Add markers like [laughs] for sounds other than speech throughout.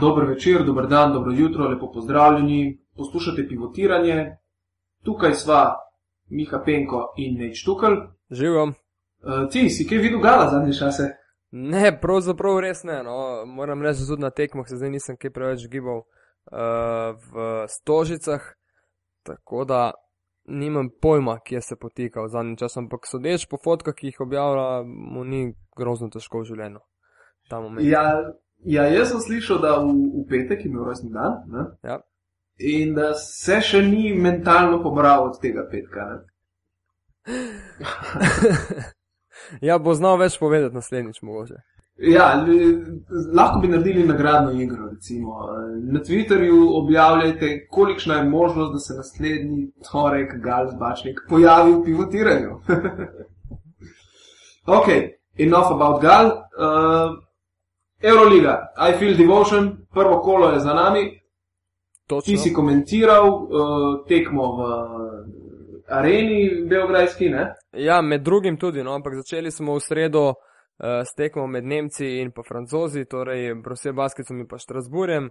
Dober večer, dober dan, dobro jutro, lepo pozdravljeni. Poslušate pivotiranje. Tukaj sva Miha Penko in Neč Tukaj. Živam. Uh, ti si kaj videl gala zadnje čase? Ne, pravzaprav res ne. No. Moram reči, da tudi na tekmah se zdaj nisem kaj preveč gibal uh, v stožicah, tako da nimam pojma, kje se potika v zadnjem času. Ampak sodeč po fotkah, ki jih objavlja, mu ni grozno težko v življenju. Ja, ja, jaz sem slišal, da v, v petek je imel rojstni dan. Ne? Ja. In da se še ni mentalno pobral od tega petka. [laughs] ja, bo znal več povedati naslednjič, mogoče. Ja, lahko bi naredili nagradno igro. Recimo. Na Twitterju objavljajte, kolikšna je možnost, da se naslednji torek Gal zbačnik pojavi v pivotiranju. [laughs] ok, enough about Gal. Uh, Euroliga, I feel devotion, prvo kolo je za nami. Točno. Ti si komentiral uh, tekmo v areni Beograjski, ne? Ja, med drugim tudi, no, ampak začeli smo v sredo uh, s tekmo med Nemci in pa Francozi, torej Brose Baskicom in pa Štrasburjem.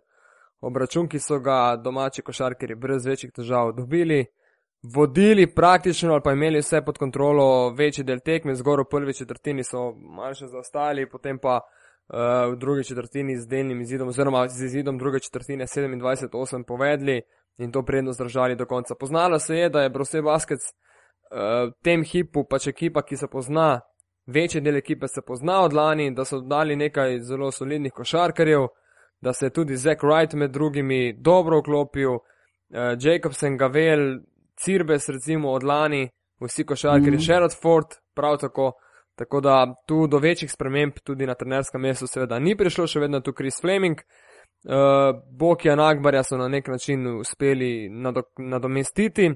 Obračun, ki so ga domači košarkari brez večjih težav dobili, vodili praktično ali pa imeli vse pod kontrolo, večji del tekme, zgor v prvi četrtini so malce zaostali, potem pa uh, v drugi četrtini z delnim izidom, oziroma z izidom druge četrtine 27-8 povedli in to prednost držali do konca. Poznalo se je, da je Brose Baskets uh, v tem hipu pač ekipa, ki se pozna, večji del ekipe se pozna od lani, da so dali nekaj zelo solidnih košarkarjev, da se je tudi Zack Wright med drugimi dobro vklopil, uh, Jacobsen, Gavel, Cirbes recimo od lani, vsi košarkarji, mm -hmm. Sherrod Ford prav tako. Tako da tu do večjih sprememb tudi na trenerskem mestu seveda ni prišlo, še vedno tu Chris Fleming. Uh, Bokija Nagbarja so na nek način uspeli nadomestiti.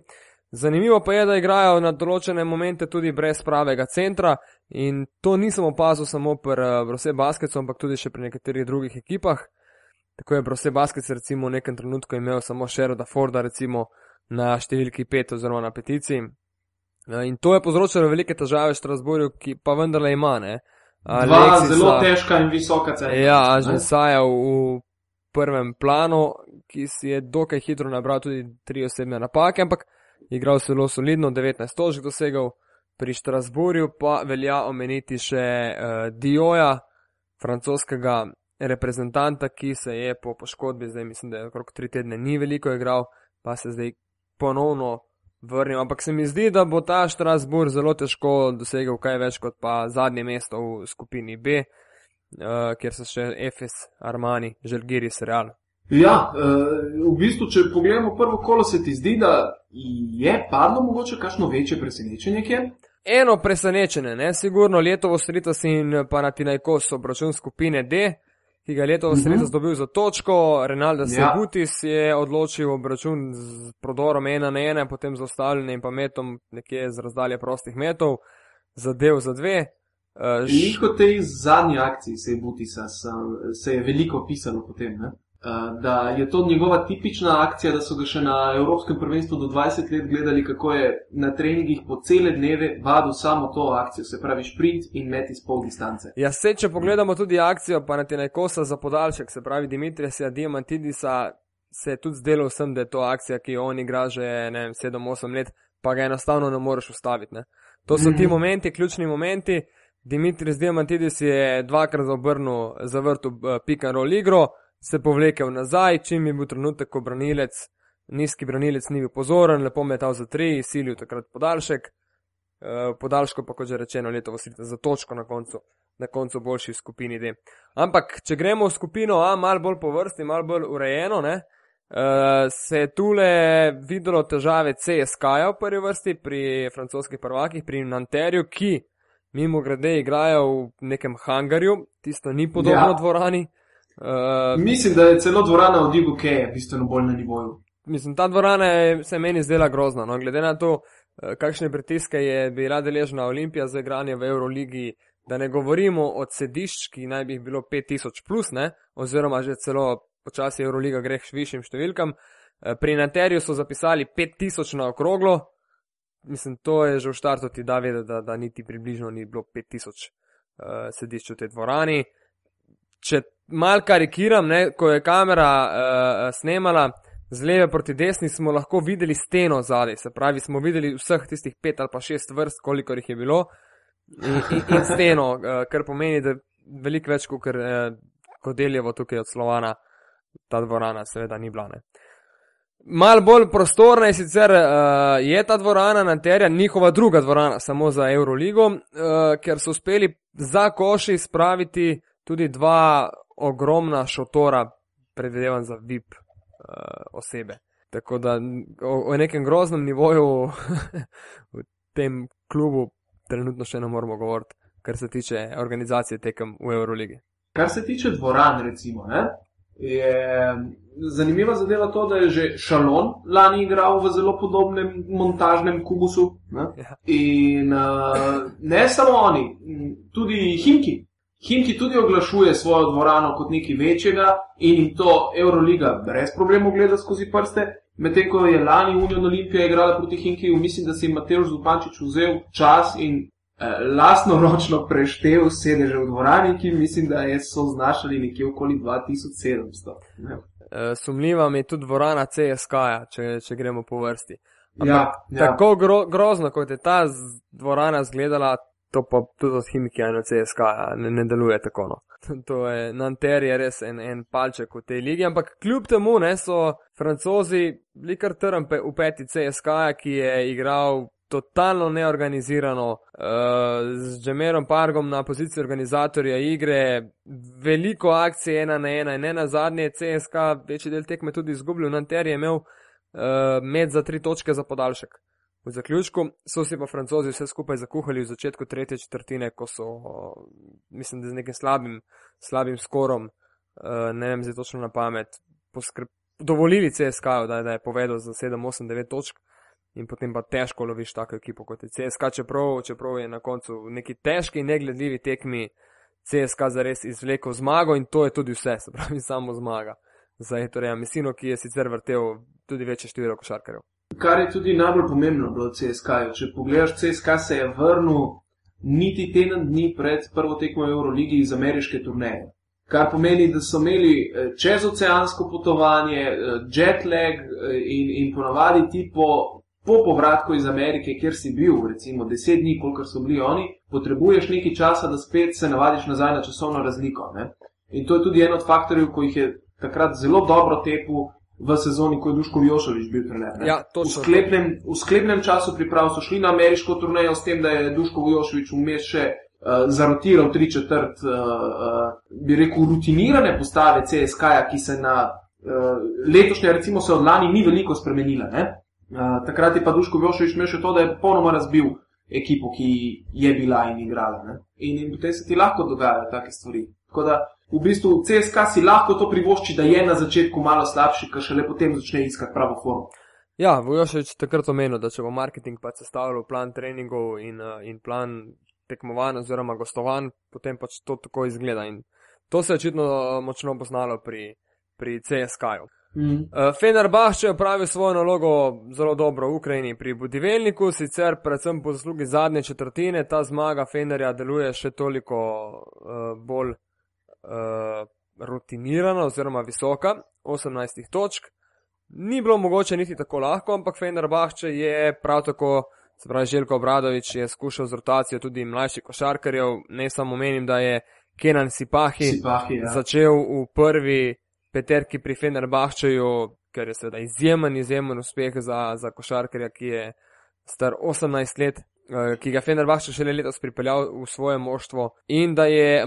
Zanimivo pa je, da igrajo na določene momente tudi brez pravega centra in to nisem opazil samo pri uh, Brose Basketsu, ampak tudi še pri nekaterih drugih ekipah. Tako je Brose Baskets recimo v nekem trenutku imel samo Sheroda Forda recimo na številki 5 oziroma na petici. In to je povzročilo velike težave v Strasburju, ki pa vendarle ima. Ne? Dva zelo težka in visoka cena. Ja, že Saja v prvem planu, ki si je dokaj hitro nabral tudi tri osebne napake, ampak igral zelo solidno, 19 točk dosegel. Pri Strasburju pa velja omeniti še uh, Dioja, francoskega reprezentanta, ki se je po poškodbi, zdaj mislim, da je okrog tri tedne ni veliko igral, pa se zdaj ponovno vrnil. Ampak se mi zdi, da bo ta Štrasburg zelo težko dosegel kaj več kot pa zadnje mesto v skupini B, uh, kjer so še Efes, Armani, Želgiri, Serial. Ja, v bistvu, če pogledamo prvo kolo, se ti zdi, da je padlo mogoče kakšno večje presenečenje? Kje? Eno presenečenje, ne, sigurno letovo Sritas in pa na Tinajko so obračun skupine D, ki ga je letos uh -huh. dobil za točko, Renaldo Segutis ja. je odločil obračun z prodorom ena na ena, potem z ostalim pa metom nekje z razdalje prostih metov, zadev za dve. Uh, Veliko tej zadnji akciji Segutisa se je veliko pisalo potem. Ne? Eh, da je to njegova tipična akcija, da so ga še na Evropskem prvenstvu do 20 let gledali, kako je na treningih po cele dneve vadil samo to akcijo, se pravi sprint in met iz pol distance. Ja, se če pogledamo tudi akcijo, pa na te najkosa za podaljšek, se pravi Dimitrija Diamantidisa, se je tudi zdelo vsem, da je to akcija, ki jo on igra že 7-8 let, pa ga enostavno ne moreš ustaviti. Ne? To so ti mhm. momenti, ključni momenti. Dimitris Diamantidis je dvakrat zavrnil, zavrtel uh, pick and roll igro se povlekel nazaj, čim je bil trenutek, ko branilec, nizki branilec ni bil pozoren, lepo metal za tri, silil takrat podaljšek, uh, podaljško pa, kot že rečeno, leto vsrite za točko na koncu, na koncu boljši v skupini D. Ampak, če gremo v skupino A, malo bolj po vrsti, malo bolj urejeno, ne, uh, se je tule videlo težave CSK-ja v prvi vrsti pri francoskih prvakih, pri Nanterju, ki mimo grede igrajo v nekem hangarju, tisto ni podobno ja. dvorani. Uh, mislim, da je celo dvorana v Digu, ki je bistveno bolj na nivoju. Mislim, ta dvorana je, se meni zdela grozna. No? Glede na to, uh, kakšne pritiske je bila deležna Olimpija za igranje v Euroligi, da ne govorimo o sedišč, ki naj bi jih bilo 5000 plus, ne? oziroma že celo počasi Euroliga gre k višjim številkam. Uh, pri Naterju so zapisali 5000 na okroglo. Mislim, to je že v štartu ti da vedeti, da, da niti približno ni bilo 5000 uh, sedišč v tej dvorani če mal karikiram, ne, ko je kamera uh, snemala z leve proti desni, smo lahko videli steno zadaj, se pravi, smo videli vseh tistih pet ali pa šest vrst, koliko jih je bilo, in, in, in steno, uh, kar pomeni, da veliko več, kot uh, ko deljevo tukaj od Slovana, ta dvorana seveda ni bila. Mal bolj prostorna je sicer uh, je ta dvorana Nanterja, njihova druga dvorana, samo za Euroligo, uh, ker so uspeli za koši spraviti tudi dva ogromna šotora, predvidevam za VIP uh, osebe. Tako da o, o nekem groznem nivoju [laughs] v tem klubu trenutno še ne moramo govoriti, kar se tiče organizacije tekem v Euroligi. Kar se tiče dvoran, recimo, ne? je zanimiva zadeva to, da je že Šalon lani igral v zelo podobnem montažnem kubusu. Ne? Ja. In uh, ne samo oni, tudi Himki. Himki tudi oglašuje svojo dvorano kot nekaj večjega in to Euroliga brez problemov gleda skozi prste. Medtem ko je lani Union Olimpija igrala proti Himki, mislim, da si je Matej Zupančič vzel čas in Eh, lastno ročno preštev sedeže v dvorani, ki mislim, da so znašali nekje okoli 2700. E, sumljiva mi je tudi dvorana CSK, če, če gremo po vrsti. Ja, ja. Tako gro, grozno, kot je ta dvorana izgledala, to pa tudi od Himiki in CSK ne, ne deluje tako. No. [laughs] To je Nanter je res en, en palček v tej ligi, ampak kljub temu ne, so francozi bili kar trn v peti CSK, ki je igral totalno neorganizirano, uh, z Džemerom Pargom na poziciji organizatorja igre, veliko akcij ena na ena in ena zadnje CSK, večji del tekme tudi izgubil, Nanter je imel uh, med za tri točke za podaljšek. V zaključku so si pa francozi vse skupaj zakuhali v začetku tretje četrtine, ko so, mislim, da z nekim slabim, slabim skorom, uh, ne vem, zdaj točno na pamet, poskrb, dovolili CSK, da, da je povedal za 7, 8, 9 točk in potem pa težko loviš tako ekipo kot je CSK, čeprav, čeprav je na koncu v neki težki in negledljivi tekmi CSK zares izvlekel zmago in to je tudi vse, se pravi [laughs] samo zmaga za Etoreja Mesino, ki je sicer vrtel tudi večje število košarkarjev. Kar je tudi najbolj pomembno bilo CSK, če pogledaš, CSK se je vrnil niti teden dni pred prvo tekmo Euroligi iz ameriške turneje. Kar pomeni, da so imeli eh, čezoceansko potovanje, eh, jet lag eh, in, in ponavadi ti po po povratku iz Amerike, kjer si bil, recimo deset dni, kolikor so bili oni, potrebuješ nekaj časa, da spet se navadiš nazaj na časovno razliko. Ne? In to je tudi en od faktorjev, ko jih je takrat zelo dobro tepu v sezoni, ko je Duško Jošovič bil trener. Ja, v, sklepnem, v sklepnem času priprav so šli na ameriško turnejo s tem, da je Duško Jošovič vmes še uh, zarotiral tri četrt, uh, uh, bi rekel, rutinirane postave CSK-ja, ki se na uh, letošnje, recimo se od lani ni veliko spremenila. Ne? takrat je pa Duško Vjošovič imel še to, da je popolnoma razbil ekipo, ki je bila in igrala. In, in potem se ti lahko dogajajo take stvari. Tako da v bistvu CSK si lahko to privošči, da je na začetku malo slabši, ker šele potem začne iskati pravo formo. Ja, Vjošovič takrat omenil, da če bo marketing pa sestavljal plan treningov in, in plan tekmovanj oziroma gostovanj, potem pač to tako izgleda. In to se je očitno močno poznalo pri, pri CSK-ju. Mm. Uh, Fenerbahče je opravil svojo nalogo zelo dobro v Ukrajini pri Budivelniku, sicer predvsem po zaslugi zadnje četrtine, ta zmaga Fenerja deluje še toliko uh, bolj uh, rutinirana oziroma visoka, 18 točk. Ni bilo mogoče niti tako lahko, ampak Fenerbahče je prav tako, se pravi Željko Obradovič, je skušal z rotacijo tudi mlajših košarkarjev, ne samo menim, da je Kenan Sipahi, Sipahi ja. začel v prvi peterki pri Fenerbahčeju, ker je seveda izjemen, izjemen uspeh za, za košarkarja, ki je star 18 let, ki ga Fenerbahče šele letos pripeljal v svoje moštvo.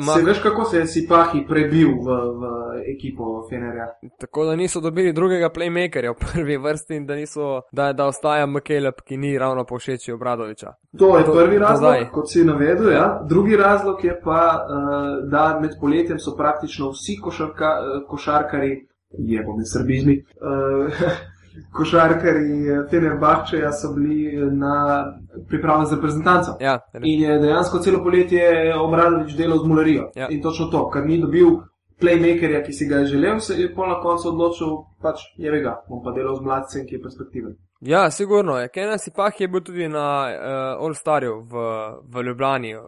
Ma... Se veš, kako se je Sipahi prebil v, v ekipo Fenerja? Tako da niso dobili drugega playmakerja v prvi vrsti in da, niso, da, da ostaja Mkelep, ki ni ravno povšeči Obradoviča. To je to, prvi razlog, zdaj. kot si navedel. Ja. Drugi razlog je pa, uh, da med poletjem so praktično vsi košarka, uh, košarkari, je bom iz srbizmi, uh, [laughs] košarkari Fenerbahčeja so bili na pripravi za reprezentanco. Ja, in je dejansko celo poletje Obradovič delal z mulerijo. Ja. In točno to, ker ni dobil. Playmakerja, ki si ga je želel, se je pol na koncu odločil, pač je vega, bom pa delal z mladcem, ki je perspektiven. Ja, sigurno je. Kenan Sipah je bil tudi na uh, All Starju v, v Ljubljani, uh,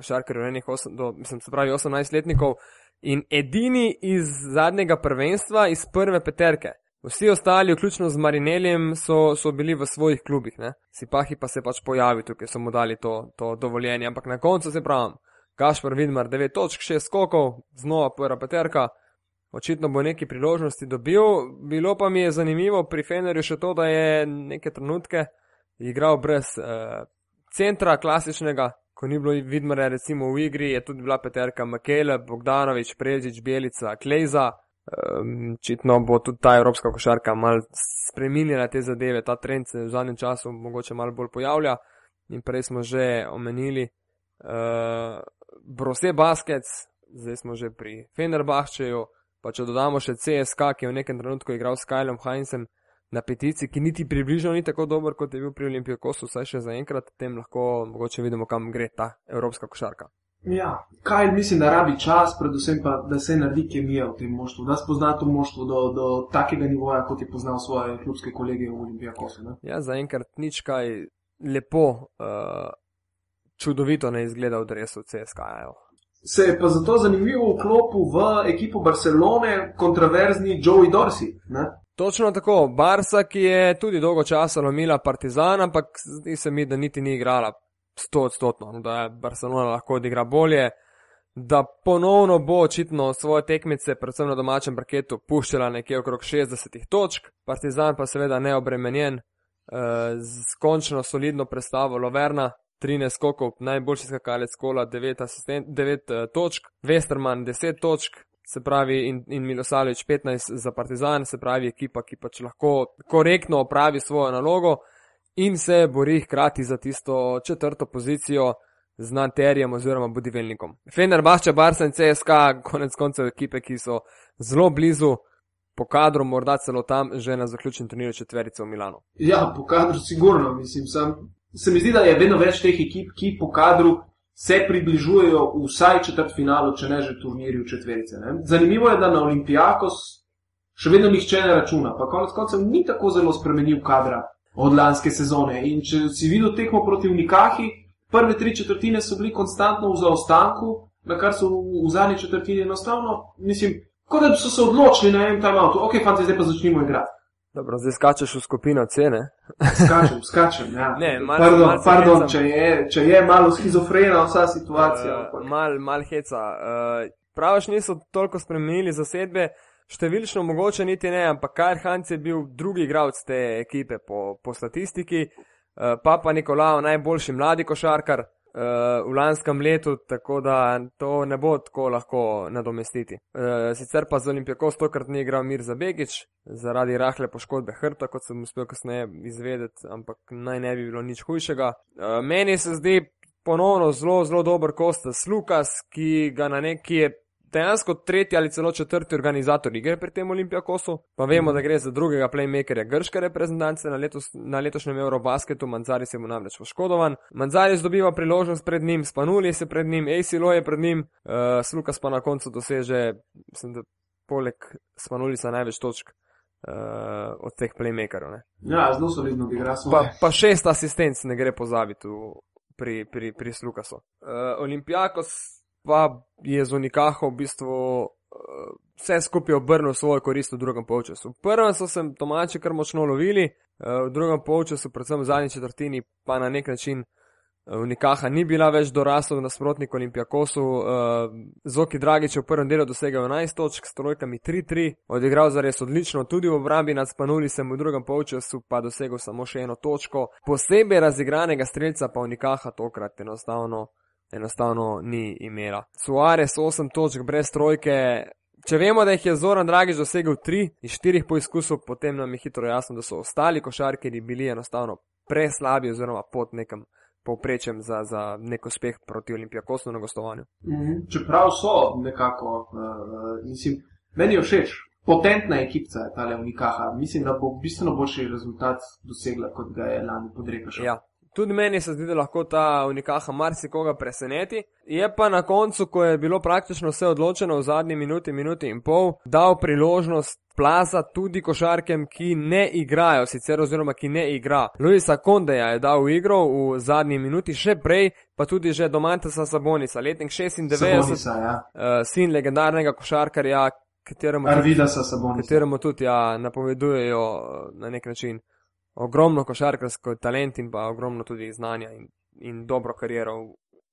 košarkarju, enih, osem, do, mislim, se pravi 18 letnikov, In edini iz zadnjega prvenstva, iz prve peterke. Vsi ostali, vključno z Marineljem, so, so bili v svojih klubih. Ne? Sipahi pa se pač pojavil tukaj, so mu dali to, to dovoljenje. Ampak na koncu se pravim, Gašpor Vidmar 9 točk, 6 skokov, znova prva peterka. Očitno bo neki priložnosti dobil. Bilo pa mi je zanimivo pri Fenerju še to, da je neke trenutke igral brez uh, centra klasičnega, ko ni bilo Vidmara recimo v igri, je tudi bila peterka Makele, Bogdanovič, Prezič, Belica, Klejza. Očitno bo tudi ta evropska košarka mal spremenila te zadeve, ta trend se v zadnjem času mogoče malo bolj pojavlja. In prej smo že omenili uh, Brose Baskets, zdaj smo že pri Fenerbahčeju, pa če dodamo še CSK, ki je v nekem trenutku igral s Kajlom Heinzem na petici, ki niti približno ni tako dober, kot je bil pri Olimpijakosu, vsaj še zaenkrat, tem lahko mogoče vidimo, kam gre ta evropska košarka. Ja, kaj mislim, da rabi čas, predvsem pa, da se naredi kemija v tem moštvu, da spozna to moštvo do, do takega nivoja, kot je poznal svoje klubske kolege v Olimpijakosu. Ja, zaenkrat nič kaj lepo, uh, čudovito ne izgleda v dresu CSK. -jo. Se je pa zato zanimivo vklopil v ekipo Barcelone, kontroverzni Joey Dorsey. Ne? Točno tako, Barca, ki je tudi dolgo časa lomila Partizan, ampak zdi se mi, da niti ni igrala sto odstotno, no, da je Barcelona lahko odigra bolje, da ponovno bo očitno svoje tekmice, predvsem na domačem parketu, puščala nekje okrog 60 točk, Partizan pa seveda neobremenjen eh, z končno solidno predstavo Loverna. 13 skokov, najboljši skakalec kola, 9, asistent, 9 uh, točk, Westerman 10 točk, se pravi, in, in Milosavljič 15 za Partizan, se pravi, ekipa, ki pač lahko korektno opravi svojo nalogo in se bori hkrati za tisto četrto pozicijo z Nanterjem oziroma Budivelnikom. Fener, Bašča, Barca in CSK, konec koncev ekipe, ki so zelo blizu. Po kadru, morda celo tam, že na zaključnem turnirju četverice v Milano. Ja, po kadru, sigurno, mislim, sem, se mi zdi, da je vedno več teh ekip, ki po kadru se približujejo vsaj četrt finalu, če ne že turnirju četverice. Ne? Zanimivo je, da na Olimpijakos še vedno nihče ne računa, pa konec koncev ni tako zelo spremenil kadra od lanske sezone. In če si videl tekmo proti Unikahi, prve tri četrtine so bili konstantno v zaostanku, na kar so v, v zadnji četrtini enostavno, mislim, kot da so se odločili na enem timeoutu, ok, fanti, zdaj pa začnimo igrati. Dobro, zdaj skačeš v skupino cene. Skačem, skačem. Ja. Ne, mal, pardon, mal pardon če, je, če je malo schizofrena vsa situacija. Uh, mal, mal heca. Uh, Praviš, niso toliko spremenili zasedbe, številčno mogoče niti ne, ampak Kajr Hanc je bil drugi igralec te ekipe po, po statistiki, uh, Papa Nikolao najboljši mladi košarkar uh, v lanskem letu, tako da to ne bo tako lahko nadomestiti. Uh, sicer pa z Olimpijako stokrat ni igral Mir Zabegič zaradi rahle poškodbe hrta, kot sem uspel kasneje izvedeti, ampak naj ne bi bilo nič hujšega. Uh, meni se zdi ponovno zelo, zelo dober Kostas Lukas, ki ga na neki je dejansko tretji ali celo četrti organizator igre pri tem Olimpijakosu, pa vemo, da gre za drugega playmakerja grške reprezentance na, letos, na letošnjem Eurobasketu, Manzari se mu namreč poškodovan. Manzari zdobiva priložnost pred njim, Spanuli se pred njim, ACLO je pred njim, uh, Slukas pa na koncu doseže, mislim, da poleg Spanulica največ točk. Uh, od teh playmakerov. Ja, zelo solidno bi igral. Pa, pa šest asistenc ne gre pozabiti v, pri, pri, pri Slukasu. Uh, Olimpijakos pa je z Unikaho v bistvu uh, vse skupaj obrnil svojo korist v drugem polčasu. Prvem so se domači kar močno lovili, uh, v drugem polčasu, predvsem v zadnji četrtini, pa na nek način uh, Unikaha ni bila več dorasla v nasprotniku Olimpijakosu. Zoki Dragič je v prvem delu dosegel 11 točk s trojkami 3-3, odigral zares odlično, tudi v obrambi nad Spanuli sem v drugem polčasu pa dosegel samo še eno točko. Posebej razigranega streljca pa Unikaha tokrat enostavno enostavno ni imela. Suarez 8 točk brez trojke. Če vemo, da jih je Zoran Dragič dosegel 3 iz 4 poizkusov, potem nam je hitro jasno, da so ostali košarkeri bili enostavno preslabi oziroma pod nekem povprečjem za, za nek uspeh proti Olimpijakosu na gostovanju. Mhm. Čeprav so nekako, uh, mislim, meni je všeč. Potentna ekipa je ta Unikaha. Mislim, da bo bistveno boljši rezultat dosegla, kot ga je lani podrekla. Ja, Tudi meni se zdi, da lahko ta unikaha marsikoga preseneti. Je pa na koncu, ko je bilo praktično vse odločeno v zadnji minuti, minuti in pol, dal priložnost plaza tudi košarkem, ki ne igrajo, sicer oziroma ki ne igra. Luisa Kondeja je dal v igro v zadnji minuti, še prej pa tudi že Domantesa Sabonisa, letnik 96, Sabonisa, ja. uh, sin legendarnega košarkarja, kateremu, kateremu tudi ja, napovedujejo uh, na nek način ogromno košarkarsko talent in pa ogromno tudi znanja in, in dobro kariero v,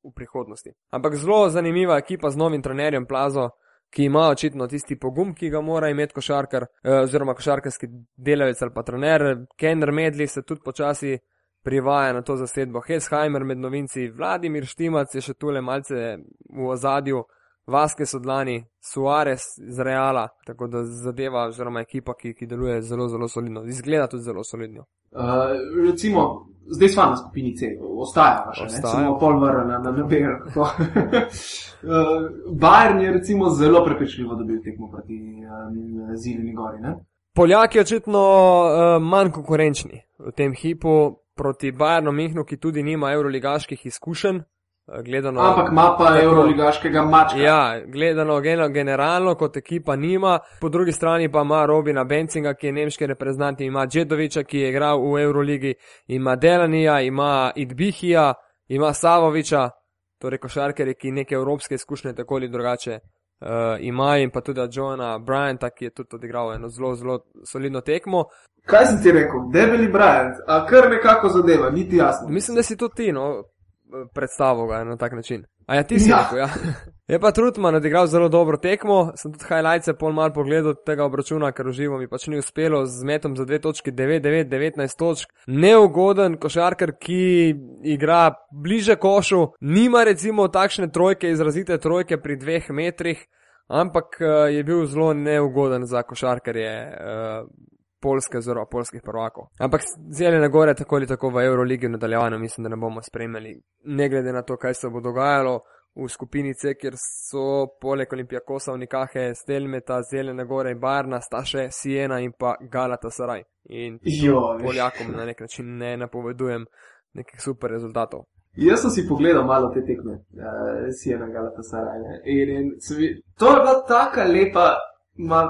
v prihodnosti. Ampak zelo zanimiva ekipa z novim trenerjem Plazo, ki ima očitno tisti pogum, ki ga mora imeti košarkar, eh, oziroma košarkarski delavec ali pa trener. Kenner Medli se tudi počasi privaja na to zasedbo. Hesheimer med novinci, Vladimir Štimac je še tule malce v ozadju. Vaske so dlani, Suarez iz Reala, tako da zadeva, oziroma ekipa, ki, ki deluje zelo, zelo solidno, izgleda tudi zelo solidno. Uh, recimo, zdaj smo na skupini C, ostaja še, Ostaja. samo pol vrna na, na, na BR. [laughs] uh, Bayern je recimo zelo prepričljivo dobil tekmo proti um, Zilini gori. Ne? Poljaki očitno uh, manj konkurenčni v tem hipu proti Bayernu Mihnu, ki tudi nima evroligaških izkušenj. Eh, Gledano, Ampak ima pa evroligaškega mačka. Ja, gledano generalno, kot ekipa nima, po drugi strani pa ima Robina Bencinga, ki je nemški reprezentant, ima Džedoviča, ki je igral v Euroligi, ima Delanija, ima Idbihija, ima Savoviča, torej košarkere, ki neke evropske izkušnje tako ali drugače uh, imajo, in pa tudi Johna Bryanta, ki je tudi odigral eno zelo, zelo solidno tekmo. Kaj sem ti rekel? Debeli Bryant, a kar nekako zadeva, niti jasno. Mislim, da si tudi ti, no, predstavil ga na tak način. A ja, ti si Ja. rekel, ja. [laughs] Je pa Trutman odigral zelo dobro tekmo, sem tudi highlights pol mal pogledal tega obračuna, ker uživo mi pač ni uspelo z metom za 2 točke 9-9, 19 točk. Neugoden košarkar, ki igra bliže košu, nima recimo takšne trojke, izrazite trojke pri dveh metrih, ampak eh, je bil zelo neugoden za košarkarje. Uh, Polske, oziroma polskih prvakov. Ampak Zeljene gore, tako ali tako v Euroligi v nadaljevanju, mislim, da ne bomo spremljali, ne glede na to, kaj se bo dogajalo v skupini C, kjer so poleg Olimpijakosa, Unikahe, Stelmeta, Zeljene gore in Barna, sta še Siena in pa Galata Saraj. In. Poljakom na nek način ne napovedujem nekih super rezultatov. Jaz sem si pogledal malo te tekme, uh, Sijena Galatasaray. ne. In, in to je bila taka lepa, ma,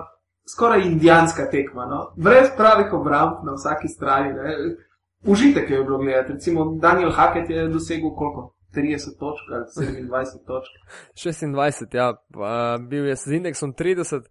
skoraj indijanska tekma, no? brez pravih obramb na vsaki strani. Ne? Užitek je bilo gledati. Recimo Daniel Hackett je dosegel koliko? 30 točk ali 27 točk. 26, ja, pa, bil je z indeksom 30, uh,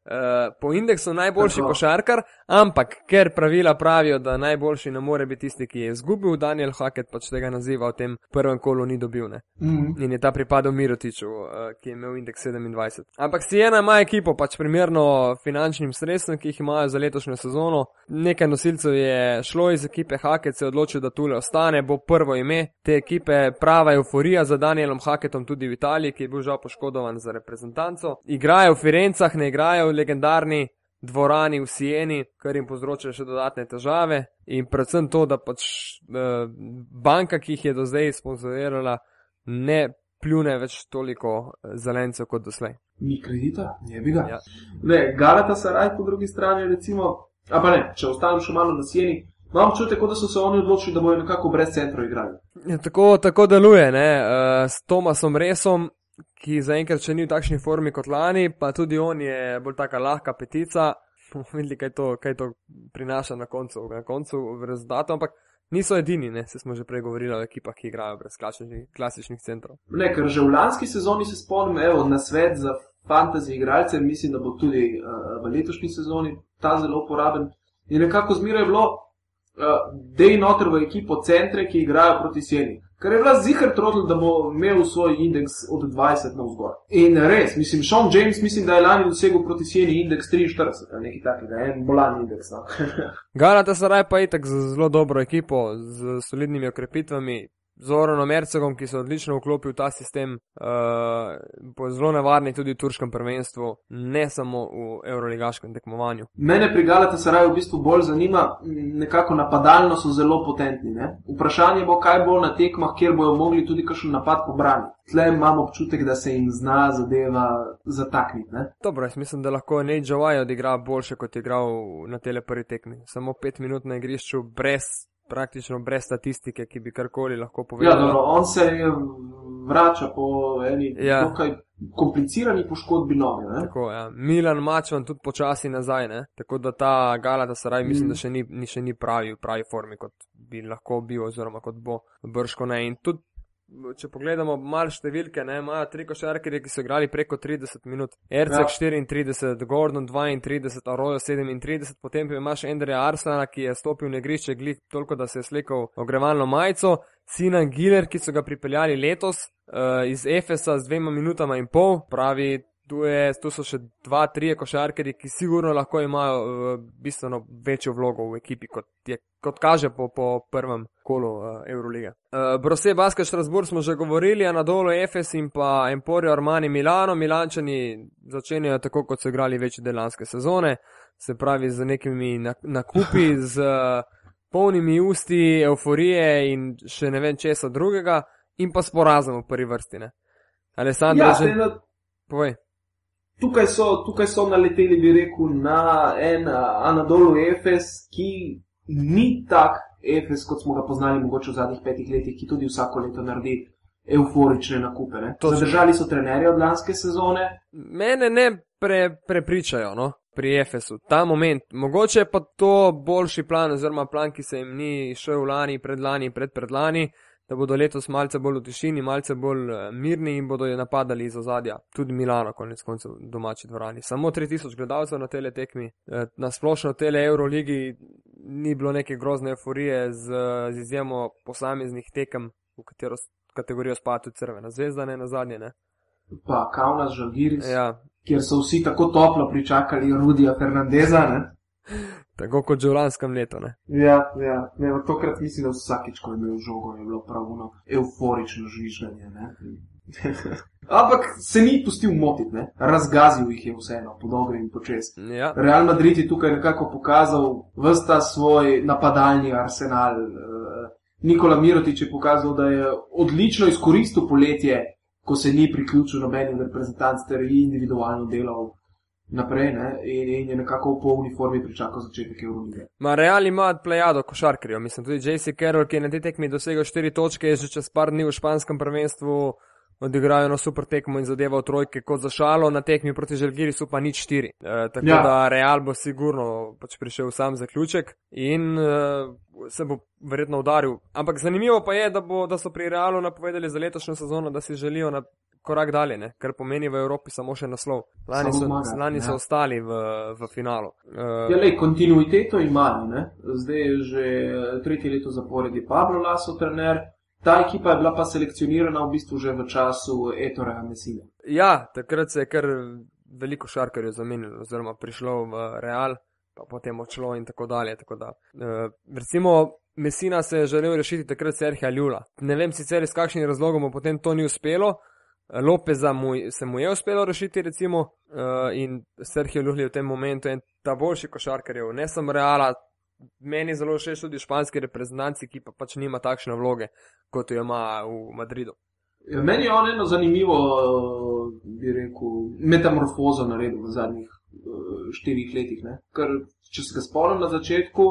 po indeksu najboljši Tako. košarkar, ampak ker pravila pravijo, da najboljši ne more biti tisti, ki je izgubil, Daniel Hackett pač tega naziva v tem prvem kolu ni dobil. Ne? Mm. In je ta pripadal Mirotiču, uh, ki je imel indeks 27. Ampak Siena ima ekipo pač primerno finančnim sredstvom, ki jih imajo za letošnjo sezono. Nekaj nosilcev je šlo iz ekipe Hackett, se je odločil, da tule ostane, bo prvo ime te ekipe, prava euforija za Danielom Hackettom tudi v Italiji, ki je bil žal poškodovan za reprezentanco. Igrajo v Firencah, ne igrajo v legendarni dvorani v Sieni, kar jim povzroča še dodatne težave. In predvsem to, da pač eh, banka, ki jih je do zdaj sponzorirala, ne pljune več toliko eh, zelencev kot doslej. Ni kredita, je bi ga. Ja. Ne, Galatasaray po drugi strani, recimo, a pa ne, če ostanem še malo na Sijeni, imam občutek, da so se oni odločili, da bodo nekako brez centrov igrali. Ja, tako, tako deluje, ne? Uh, s Tomasom Resom, ki zaenkrat še ni v takšni formi kot lani, pa tudi on je bolj taka lahka petica. Bomo videli, kaj to, kaj to prinaša na koncu, na koncu v rezultatu, ampak niso edini, ne? se smo že prej govorili o ekipah, ki igrajo brez klasičnih, klasičnih centrov. Ne, ker že v lanski sezoni se spomnim, evo, na svet za fantasy igralce, mislim, da bo tudi uh, v letošnji sezoni ta zelo uporaben. In nekako zmeraj je bilo, uh, da je noter v ekipo centre, ki igrajo proti Sieni. Ker je bila zihar trotl, da bo imel svoj indeks od 20 na vzgor. In res, mislim, Sean James, mislim, da je lani dosegel proti Sieni indeks 43, ali nekaj takega, en bolan indeks. No. [laughs] Galata Saraj pa je itak z zelo dobro ekipo, z solidnimi okrepitvami. Zoranom Ercegom, ki se odlično vklopi v ta sistem, uh, zelo nevarni tudi v turškem prvenstvu, ne samo v euroligaškem tekmovanju. Mene pri Galatasaraju v bistvu bolj zanima, nekako napadalno so zelo potentni. Ne? Vprašanje bo, kaj bo na tekmah, kjer bojo mogli tudi kakšen napad pobrati. Tle imam občutek, da se jim zna zadeva zatakniti. ne. Dobro, jaz mislim, da lahko Nate Javaj odigra boljše, kot je igral na tele prvi tekmi. Samo pet minut na igrišču, brez praktično brez statistike, ki bi karkoli lahko Ja, povedal. dobro, on se vrača po eni Ja. dokaj komplicirani poškodbi noge. Tako, ja. Milan Mačvan tudi počasi nazaj, ne? tako da ta Galata Saraj mislim, Mm. da še ni, ni, še ni pravi, v pravi formi, kot bi lahko bil, oziroma kot bo brško ne. In tudi, če pogledamo malo številke, ne, imajo tri košarkarje, ki so igrali preko 30 minut. Ercek Ja. 34, Gordon 32, Arroyo 37, potem pa imaš Andreja Arsana, ki je stopil na igrišče glik toliko, da se je slekel ogrevalno majico, Sinan Giler, ki so ga pripeljali letos uh, iz Efesa z dvema minutama in pol, pravi, tu, je, tu so še dva, trije košarkarji, ki sigurno lahko imajo uh, bistveno večjo vlogo v ekipi, kot, je, kot kaže po, po prvem kolu uh, Eurolige. Uh, Brose Basket Strasbourg smo že govorili, Anadolu Efes in pa Emporio Armani Milano. Milančani začenjajo tako, kot so igrali večji del lanske sezone, se pravi z nekimi nak- nakupi, [laughs] z uh, polnimi usti euforije in še ne vem česa drugega, in pa s porazom v prvi vrsti. Ne? Alessandro, Ja, že povej. Tukaj, so, tukaj so naleteli, bi rekel, na en Anadolu Efes, ki ni tak Efes, kot smo ga poznali mogoče v zadnjih petih letih, ki tudi vsako leto naredi euforične nakupe. ne. Točno. Zadržali so trenerje od lanske sezone. Mene ne pre, prepričajo no, pri Efesu, ta moment. Mogoče je pa to boljši plan, oziroma plan, ki se jim ni šel lani, predlani, predpredlani, da bodo letos malce bolj v tišini, malce bolj eh, mirni in bodo jo napadali iz ozadja. Tudi Milano, konec koncev, domači dvorani. Samo 3000 gledalcev na tele tekmi, Eh, na splošno v tele Euroligi ni bilo neke grozne euforije, z, z izjemo posameznih tekem, v katero kategorijo spada tudi Crvena zvezda, ne na zadnje. Ne? Pa Kaunas, Žalgiris, ja. Ja, kjer so vsi tako toplo pričakali Rudija Fernandeza. Ne? Tako kot že v lanskem letu. Ne? Ja, ja. Ne, tokrat mislim, da vsakič, ko je imel žogo, je bilo pravuno euforično žvižganje. [laughs] ampak se ni pustil motiti, ne. razgazil jih je vseeno, po dolgem in počes. Ja, Real Madrid je tukaj nekako pokazal vsta svoj napadalni arsenal. Eh, Nikola Mirotič je pokazal, da je odlično izkoristil poletje, ko se ni priključil nobenim reprezentanc ter je individualno delal naprej ne, in, in je nekako v polni formi pričakal začetek Eurolige. Ma Real ima plejado košarkarjev, mislim tudi JC Carroll, ki je na tej tekmi dosegel 4 točke, je že čez par dni v španskem prvenstvu odigrajo na super tekmo in zadeval trojke kot za šalo, na tekmi proti Žalgirisu pa nič 4. E, tako ja. da Real bo sigurno pač prišel sam zaključek in e, se bo verjetno udaril. Ampak zanimivo pa je, da, bo, da so pri Realu napovedali za letošnjo sezono, da si želijo na korak dalje, ne? kar pomeni v Evropi samo še naslov. Lani so, zmaga, lani so ja. ostali v, v finalu. E, Ja, lej, kontinuiteto imajo. Ne? Zdaj je že eh, tretje leto zapored Pablo Laso trener. Ta ekipa je bila pa selekcionirana v bistvu že v času Etoreja Mesine. Ja, takrat se je kar veliko šarkarjev zamenjalo, oziroma prišlo v Real, pa potem odšlo in tako dalje. Tako da, uh, recimo, Messina se je želel rešiti takrat Serhija Ljula. Ne vem sicer iz kakšnih razlogov mu potem to ni uspelo. Lopeza mu, se mu je uspelo rešiti, recimo, uh, in Serhijo je v tem momentu en ta boljši košarkarjev, ne samo Reala. Meni zelo všeč tudi španski reprezentanci, ki pa pač nima takšne vloge, kot jo ima v Madridu. Ja, Meni je on eno zanimivo, eh, bi rekel, metamorfozo naredil v zadnjih eh, štirih letih. Ne? Ker, če se ga spomnim na začetku,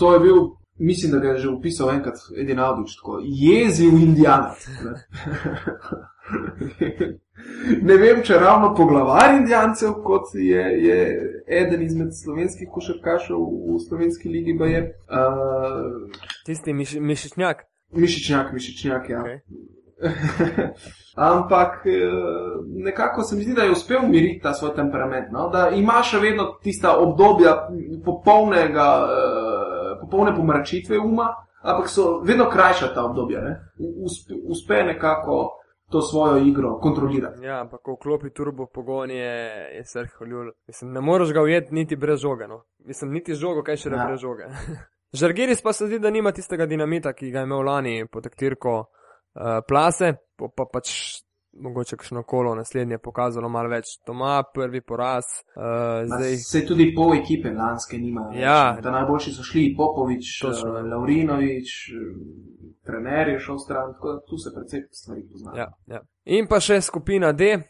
to je bil, mislim, da ga je že opisal enkrat Edin Avdič, tako jezil indijanac. Ne? [laughs] ne vem, če ravno poglavar indijancev, kot je, je eden izmed slovenskih košarkašev v slovenski ligi, pa je uh, Tisti miš, mišičnjak. mišičnjak, mišičnjak, ja. Okay. [laughs] Ampak eh, nekako se mi zdi, da je uspel umiriti ta svoj temperament. No? Da ima še vedno tista obdobja popolnega, eh, popolne pomračitve uma, ampak so vedno krajša ta obdobja. ne. Uspe, uspe nekako to svojo igro kontrolirati. Ja, ampak ko vklopi turbo pogon je, je Ljul. Mislim, ne moreš ga ujeti niti brez žoge. No. Mislim, niti žogo, kaj še ne Ja. brez žoge. [laughs] Žargiris pa se zdi, da nima tistega dinamita, ki ga je imel lani pod taktirko uh, plase, pa, pa pač mogoče kakšno kolo naslednje pokazalo malo več. Toma, prvi poraz, uh, zdaj. Se tudi pol ekipe lanske nima. Ja. Najboljši so šli Popovič, Točno. eh, Laurinovič, eh, trener je šel stran, tako da tu se precej stvari poznajo. Ja, ja. In pa še skupina D, uh,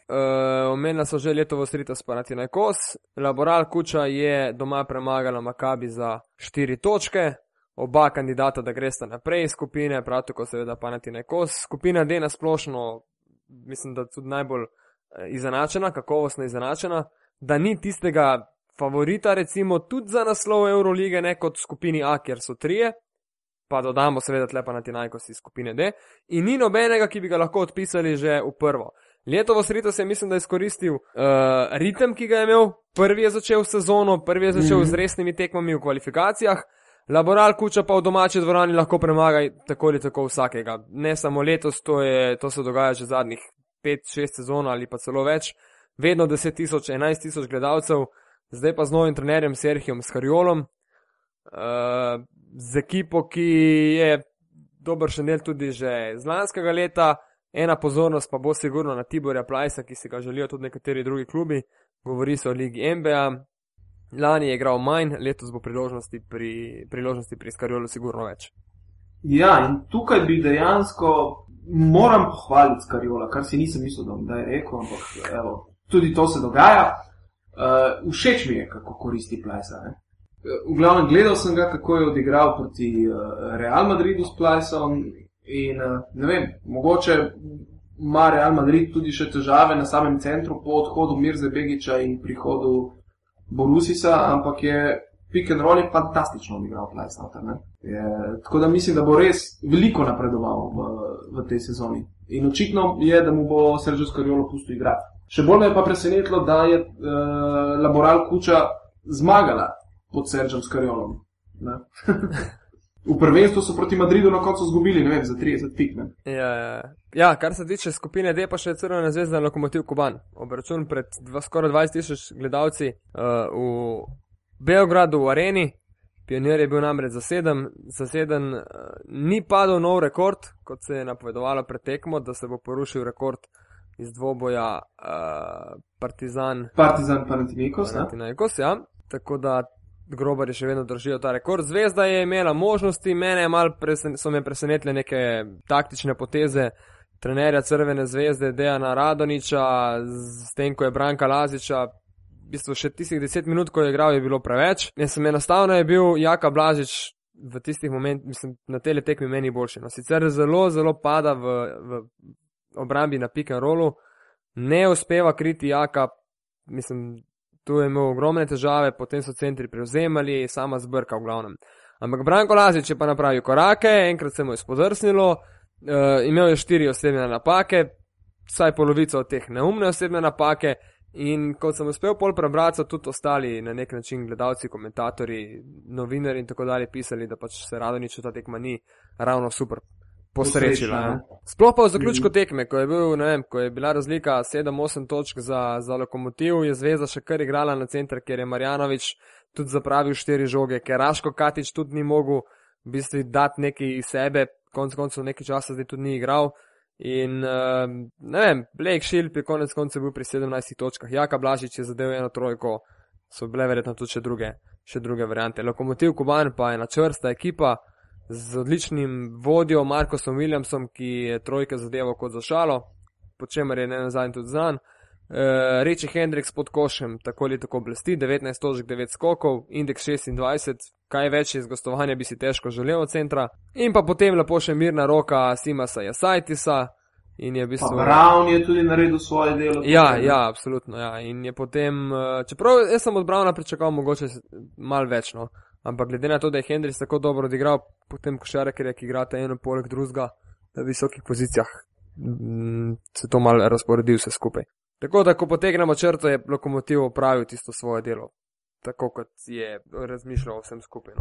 omenila so že letovo strita s Panathinaikos, Laboral Kuča je doma premagala Makabi za 4 točke, oba kandidata, da gresta naprej iz skupine, prav tako seveda pa nati nekos. Skupina D nasplošno, mislim, da tudi najbolj eh, izenačena, kakovostno izenačena, da ni tistega favorita, recimo tudi za naslov Eurolige, ne kot skupini A, kjer so trije, pa dodamo seveda tlepa nati najkos iz skupine D, in ni nobenega, ki bi ga lahko odpisali že v prvo. Letovo sredo se je, mislim, da izkoristil uh, ritem, ki ga je imel. Prvi je začel sezono, prvi je začel mm -hmm. z resnimi tekmami v kvalifikacijah. Laboral kuča pa v domači dvorani lahko premaga tako ali tako vsakega. Ne samo letos, to, je, to se dogaja že zadnjih 5-6 sezon ali pa celo več. Vedno 10 tisoč, 11 tisoč gledalcev, zdaj pa z novim trenerjem Serhijom Skarjolom, uh, z ekipo, ki je dober še del tudi že z lanskega leta. Ena pozornost pa bo sigurno na Tiborja Plajsa, ki si ga želijo tudi nekateri drugi klubi. Govori se o Ligi NBA. Lani je igral manj, letos bo priložnosti pri, priložnosti pri Skarjolu sigurno več. Ja, in tukaj bi dejansko moram pohvaliti Skarjola, kar si nisem mislil, da bom kdaj rekel, ampak evo, tudi to se dogaja. Uh, všeč mi je, kako koristi Plajsa. Ne? V glavnem, gledal sem ga, kako je odigral proti uh, Real Madridu s Plajsom In uh, ne vem, mogoče ima Real Madrid tudi še težave na samem centru po odhodu Mirza Begiča in prihodu Borusisa, ampak je pick and roll je fantastično odigral Plajsnauter. Tako da mislim, da bo res veliko napredoval v, v tej sezoni. In očitno je, da mu bo Sergio Skarjolo pustil igrati. Še bolj me je pa presenetilo, da je uh, Laboral Kuča zmagala pod Sergio Skarjolom. [laughs] V prvenstvu so proti Madridu na koncu izgubili, ne vem, za 30 pik. Ja, ja. ja, kar se tiče skupine D, pa še crvena zvezda na lokomotiv Kuban. Obračun pred dva, skoraj 20 tisoč gledalci uh, v Beogradu, v areni. Pionir je bil namreč zaseden, zaseden uh, ni padel nov rekord, kot se je napovedovalo pred tekmo, da se bo porušil rekord iz dvoboja uh, Partizan. Partizan Panathinaikos, Panathinaikos ja. Tako da grobari še vedno držijo ta rekord. Zvezda je imela možnosti, mene presen, so me presenetile neke taktične poteze trenerja Crvene zvezde, Dejana Radoniča, s tem, ko je Branka Laziča. V bistvu še tistih deset minut, ko je igral, je bilo preveč. Jaz sem enostavno je bil Jaka Blažič v tistih momentih, mislim, na tele tekmi meni boljši. No, sicer zelo, zelo pada v, v obrambi na pick and rollu, ne uspeva kriti Jaka, mislim, tu je imel ogromne težave, potem so centri prevzemali, sama zbrka v glavnem. Ampak Branko Lazič je pa napravil korake, enkrat se mu je spodrsnilo, uh, imel je štiri osebne napake, vsaj polovico od teh neumne osebne napake. In kot sem uspel pol prebrati, tudi ostali na nek način gledalci, komentatorji, novinari in tako dalje pisali, da pač se rado nič v ta tekma ni ravno super posrečila. Sploh pa v zaključku mhm. tekme, ko je, bil, vem, ko je bila razlika 7-8 točk za, za lokomotiv, je Zvezda še kar igrala na center, ker je Marjanovič tudi zapravil štiri žoge, ker Raško Katič tudi ni mogel v bistvu dati nekaj iz sebe, konec koncev nekaj časa zdaj tudi ni igral. In uh, ne vem, Blake Shield je konec koncev bil pri 17 točkah, Jaka Blažič je zadev eno trojko, so bile verjetno tudi še druge, še druge variante. Lokomotiv Kuban pa je na čvrsta ekipa z odličnim vodjo Markosom Williamsom, ki je trojke zadeval kot za šalo, po čemer je ne nazadnje tudi znan. E, Reči Hendriks pod košem, tako ali tako blesti, 19 točk, 9 skokov, indeks 26, kaj več iz gostovanja bi si težko želel od centra. In pa potem lepo še mirna roka Simasa Jasajtisa. In je v bistvu. Brown je tudi naredil svoje delo. Ja, ja, absolutno. Ja. In je potem, e, čeprav jaz sem od Browna pričakoval mogoče mal več, no. Ampak glede na to, da je Hendrix tako dobro odigral, potem košarkarje, ki igrate eno poleg drugega na visokih pozicijah, mm, se to malo razporedi vse skupaj. Tako da, ko potegnemo črto, je lokomotiv opravil tisto svoje delo, tako kot je razmišljal o vsem skupaj.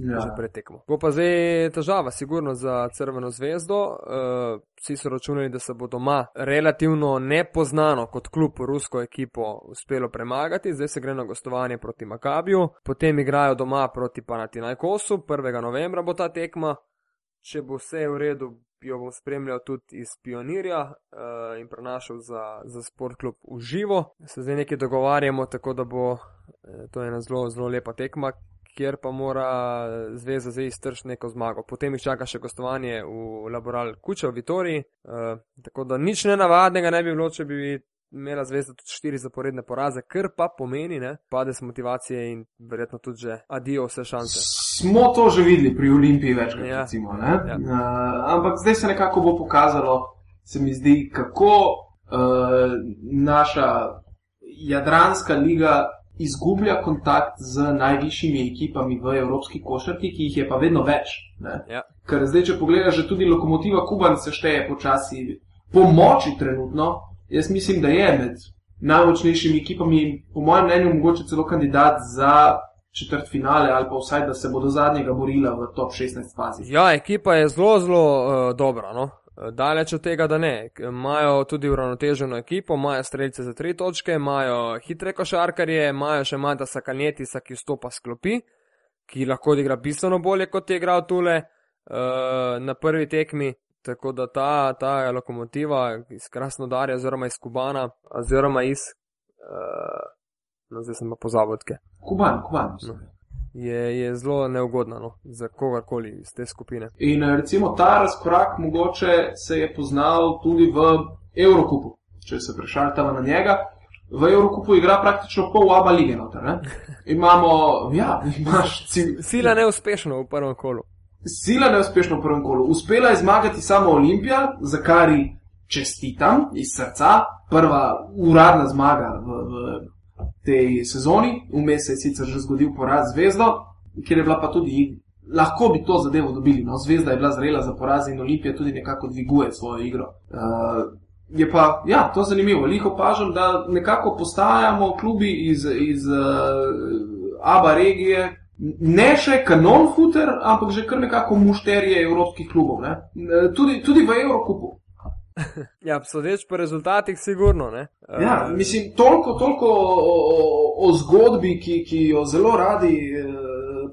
Ja. že pretekmo. Bo pa zdaj težava, sigurno za Crveno zvezdo. Uh, vsi so računali, da se bo doma relativno nepoznano kot klub rusko ekipo uspelo premagati, zdaj se gre na gostovanje proti Makabiju, potem igrajo doma proti Panatinajkosu, 1. novembra bo ta tekma. Če bo vse v redu, jo bom spremljal tudi iz Pionirja uh, in prenašal za, za sport klub v živo. Se zdaj nekaj dogovarjamo, tako da bo eh, to ena zelo, zelo lepa tekma, kjer pa mora zveza zdaj iztršiti neko zmago. Potem jih čaka še gostovanje v laboral Kuča v Vitoriji. Uh, tako da nič nenavadnega ne bi bilo, če bi imela zvezda tudi štiri zaporedne poraze, kar pa pomeni, da padec motivacije in verjetno tudi že adijo vse šanse. Smo to že videli pri Olimpiji večkrat, ja. recimo. Ja. Uh, ampak zdaj se nekako bo pokazalo, se mi zdi, kako uh, naša Jadranska liga izgublja kontakt z najvišjimi ekipami v evropski košarki, ki jih je pa vedno več. Ja. Ker zdaj, če pogledaš, že tudi lokomotiva Kuban se šteje počasi po moči trenutno. Jaz mislim, da je med najmočnejšimi ekipami, po mojem mnenju, mogoče celo kandidat za četrt finale ali pa vsaj, da se bodo zadnjega borila v top 16 fazi. Ja, ekipa je zelo, zelo uh, dobra. No? Daleč od tega, da ne. Imajo tudi uravnoteženo ekipo, imajo streljce za tri točke, imajo hitre košarkarje, imajo še Mata Sakaljetisa, ki vstopa sklopi, ki lahko igra bistveno bolje kot je igral tule uh, na prvi tekmi. Tako da ta, ta lokomotiva iz Krasnodarja, oziroma iz Kubana, oziroma iz. Uh, no, zdaj sem pa pozabil. Kuban, Kuban. No je, je zelo neugodna no, za kogarkoli iz te skupine. In eh, recimo ta razkorak mogoče se je poznal tudi v Evropu, če se prešaltamo na njega. V Evropu igra praktično pol aba lige. Noter, Imamo, ja, imaš cilj. Sila neuspešno v prvem kolu. Sila neuspešno v prvem kolu. Uspela je zmagati samo Olimpija, za kar ji čestitam iz srca. Prva uradna zmaga v, v tej sezoni, vmes se je sicer že zgodil poraz zvezdo, kjer je bila pa tudi, lahko bi to zadevo dobili. No, zvezda je bila zrela za poraz in Olimpija tudi nekako dviguje svojo igro. Uh, je pa, ja, to je zanimivo. Veliko opažam, da nekako postajamo klubi iz, iz uh, Aba regije. Ne še kanon futer, ampak že kar nekako mušterije evropskih klubov. Ne? Tudi, tudi v Evropi. [laughs] ja, sodeč po rezultatih, sigurno. Ne? Ja, mislim, toliko, toliko o, o, o zgodbi, ki, ki jo zelo radi eh,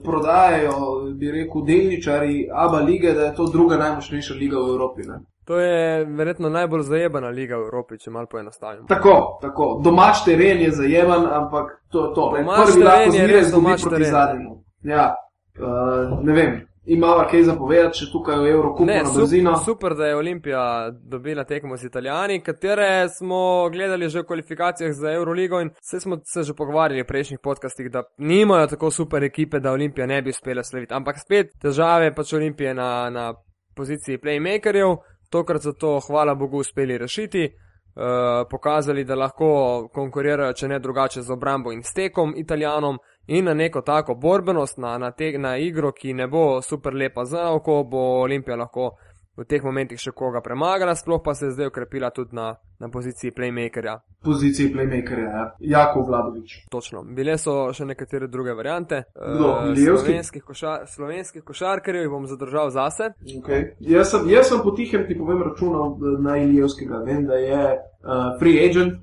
prodajajo, bi rekel, delničari Abu lige, da je to druga najmočnejša liga v Evropi. Ne? To je verjetno najbolj zajebana liga v Evropi, če malo poenostavim. Tako, tako. Domač teren je zajeban, ampak to je to. Domač teren je res domač teren. Zadnjemu. Ja, uh, ne vem. Imava kaj zapovedati, če tukaj v Evropi ne brzino. Super, da je Olimpija dobila tekmo z Italijani, katere smo gledali že v kvalifikacijah za Euroligo in vse smo se že pogovarjali v prejšnjih podcastih, da nimajo tako super ekipe, da Olimpija ne bi uspela slaviti. Ampak spet težave pač Olimpije na, na poziciji playmakerjev, tokrat so to, hvala Bogu, uspeli rešiti. Uh, pokazali, da lahko konkurirajo, če ne drugače, z obrambo in stekom italijanom in na neko tako borbenost, na, na, te, na igro, ki ne bo super lepa za oko, bo Olimpija lahko v teh momentih še koga premagala, sploh pa se je zdaj ukrepila tudi na, na poziciji playmakerja. Poziciji playmakerja, ja. Jako Vladovič. Točno. Bile so še nekatere druge variante. No, uh, slovenskih, košar, slovenskih košarkarjev bom zadržal zase. Okay. Jaz, sem, jaz sem potihem ti povem računal na Ilijevskega. Vem, da je uh, free agent,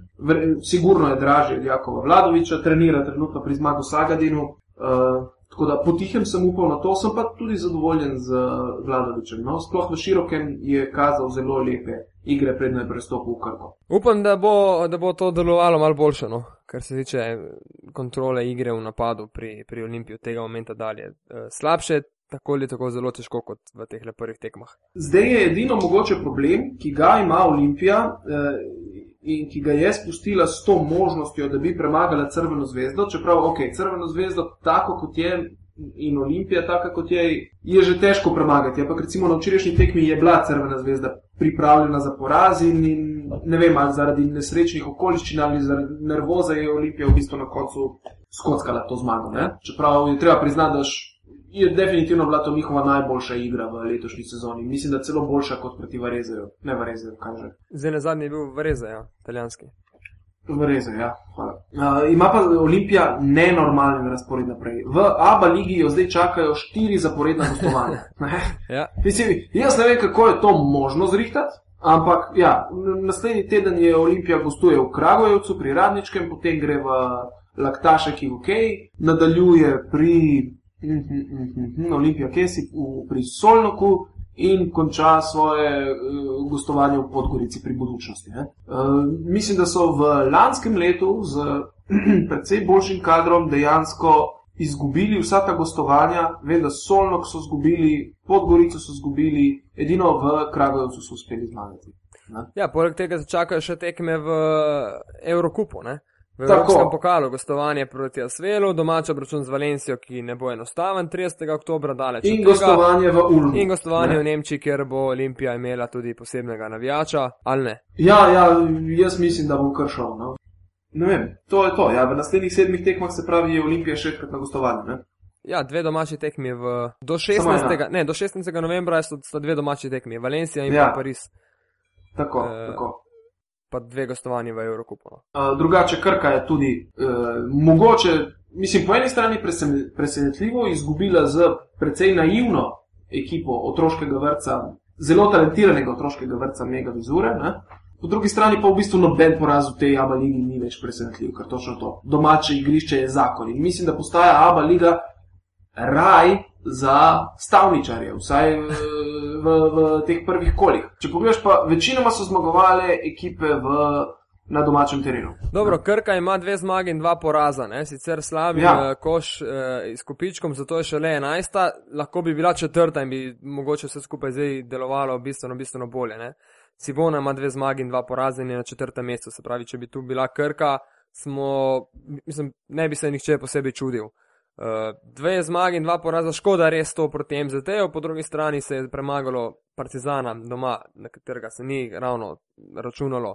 sigurno je dražji od Jakova Vladoviča, trenira trenutno pri zmagu Sagadinu. Uh, tako da potihem sem upal na to, sem pa tudi zadovoljen z Vladovičem. No, sploh v širokem je kazal zelo lepe igre, predno je prestopil v Krko. Upam, da bo, da bo to delovalo malo boljše, no? kar se tiče kontrole igre v napadu pri, pri Olimpiji od tega momenta dalje. Uh, slabše. Tako ali tako zelo težko kot v teh prvih tekmah. Zdaj je edino mogoče problem, ki ga ima Olimpija, eh, in ki ga je spustila s to možnostjo, da bi premagala Crveno zvezdo, čeprav ok, Crveno zvezdo, tako kot je in Olimpija, tako kot je, je že težko premagati. Ampak recimo na včerajšnji tekmi je bila Crvena zvezda pripravljena za poraz in, in ne vem, ali zaradi nesrečnih okoliščin ali zaradi nervoza je Olimpija v bistvu na koncu skockala to zmago. Ne? Čeprav je treba priznati, da je definitivno bila to njihova najboljša igra v letošnji sezoni. Mislim, da celo boljša kot proti Varezeju. Ne Varezeju, kaže. Zdaj na zadnji je bil Varezej, ja, italijanski. Varezej, ja. Uh, ima pa Olimpija nenormalen razpored naprej. V ABA ligi jo zdaj čakajo štiri zaporedna gostovanja. [laughs] ja. Mislim, jaz ne vem, kako je to možno zrihtati. Ampak, ja, naslednji teden je Olimpija gostuje v Kragujevcu pri Radničkem, potem gre v Laktašek in v Kej, nadaljuje pri Mhm, Olimpija Kesi v, pri Solnoku in konča svoje uh, gostovanje v Podgorici pri budučnosti. Uh, mislim, da so v lanskem letu z [clears throat] precej boljšim kadrom dejansko izgubili vsa ta gostovanja. Vem, da Solnok so izgubili, Podgorico so izgubili, edino v Kragovcu so uspeli zmagati. Ne? Ja, poleg tega čakajo še tekme v Evrokupu, ne? V Tako. Evropskem pokalu, gostovanje proti Asvelu, domač obračun z Valencijo, ki ne bo enostaven, 30. oktober daleč. In gostovanje v Ulmu. In gostovanje ne. v Nemčiji, kjer bo Olimpija imela tudi posebnega navijača, ali ne? Ja, ja, jaz mislim, da bom kar šel. No. Ne vem, to je to. Ja, v naslednjih sedmih tekmah se pravi, je Olimpija še enkrat na gostovanju. Ne? Ja, dve domači tekmi v, do, Samo 16. Ne, do 16. novembra sta, sta dve domači tekmi, Valencija in Ja. Pariz, Tako, Eh, tako. Pa dve gostovanje v Evrokupu. No. Uh, drugače, Krka je tudi uh, mogoče, mislim, po eni strani presen- presenetljivo izgubila z precej naivno ekipo otroškega vrca, zelo talentiranega otroškega vrca Mega Vizure. Ne? Po drugi strani pa v bistvu noben poraz v tej ABA ligi ni več presenetljiv, ker točno to. Domače igrišče je zakon in mislim, da postaja ABA liga raj za stavničarje, vsaj v, v, teh prvih kolih. Če pogledaš, pa večinoma so zmagovale ekipe v, na domačem terenu. Dobro, Krka ima dve zmagi in dva poraza, ne? sicer slab Ja. ja. koš eh, s kupičkom, zato je šele enajsta, lahko bi bila četrta in bi mogoče vse skupaj zdaj delovalo bistveno, bistveno bolje. Ne? Sivona ima dve zmagi in dva poraza in je na četrtem mestu, se pravi, če bi tu bila Krka, smo, mislim, ne bi se nihče posebej čudil. Uh, dve zmagi in dva poraza, škoda res to proti MZT-ju, po drugi strani se je premagalo Partizana doma, na katerega se ni ravno računalo.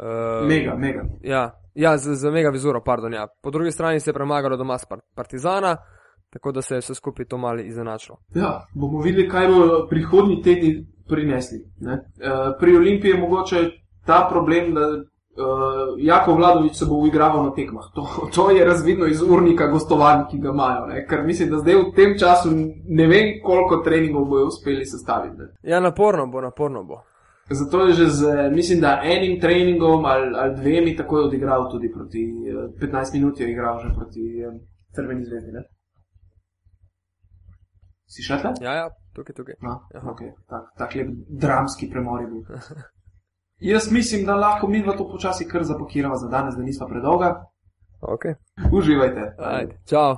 Uh, Mega, mega. Ja, ja z, z mega vizuro, pardon. Ja. Po drugi strani se je premagalo doma s par- Partizana, tako da se je vse skupaj to malo izenačilo. Ja, bomo videli, kaj bo prihodnji tedni prinesli. Ne? Eh, Pri Olimpiji je mogoče ta problem, da uh, Jako Vladovič se bo uigraval na tekmah. To, to je razvidno iz urnika gostovanj, ki ga imajo. Ne? Ker mislim, da zdaj v tem času ne vem, koliko treningov bojo uspeli sestaviti. Ne? Ja, naporno bo, naporno bo. Zato je že z, mislim, da enim treningom ali, ali dvemi takoj odigral tudi proti, eh, 15 minut je igral že proti eh, Crveni zvezdi. Ne? Si še tam? Ja, ja, tukaj, tukaj. No, okay. tak, tak lep dramski premor je bil. [laughs] Jaz mislim, da lahko mi to počasi kar zapakiramo za danes, da nismo predolga. Okay. Uživajte. Ajde, čau.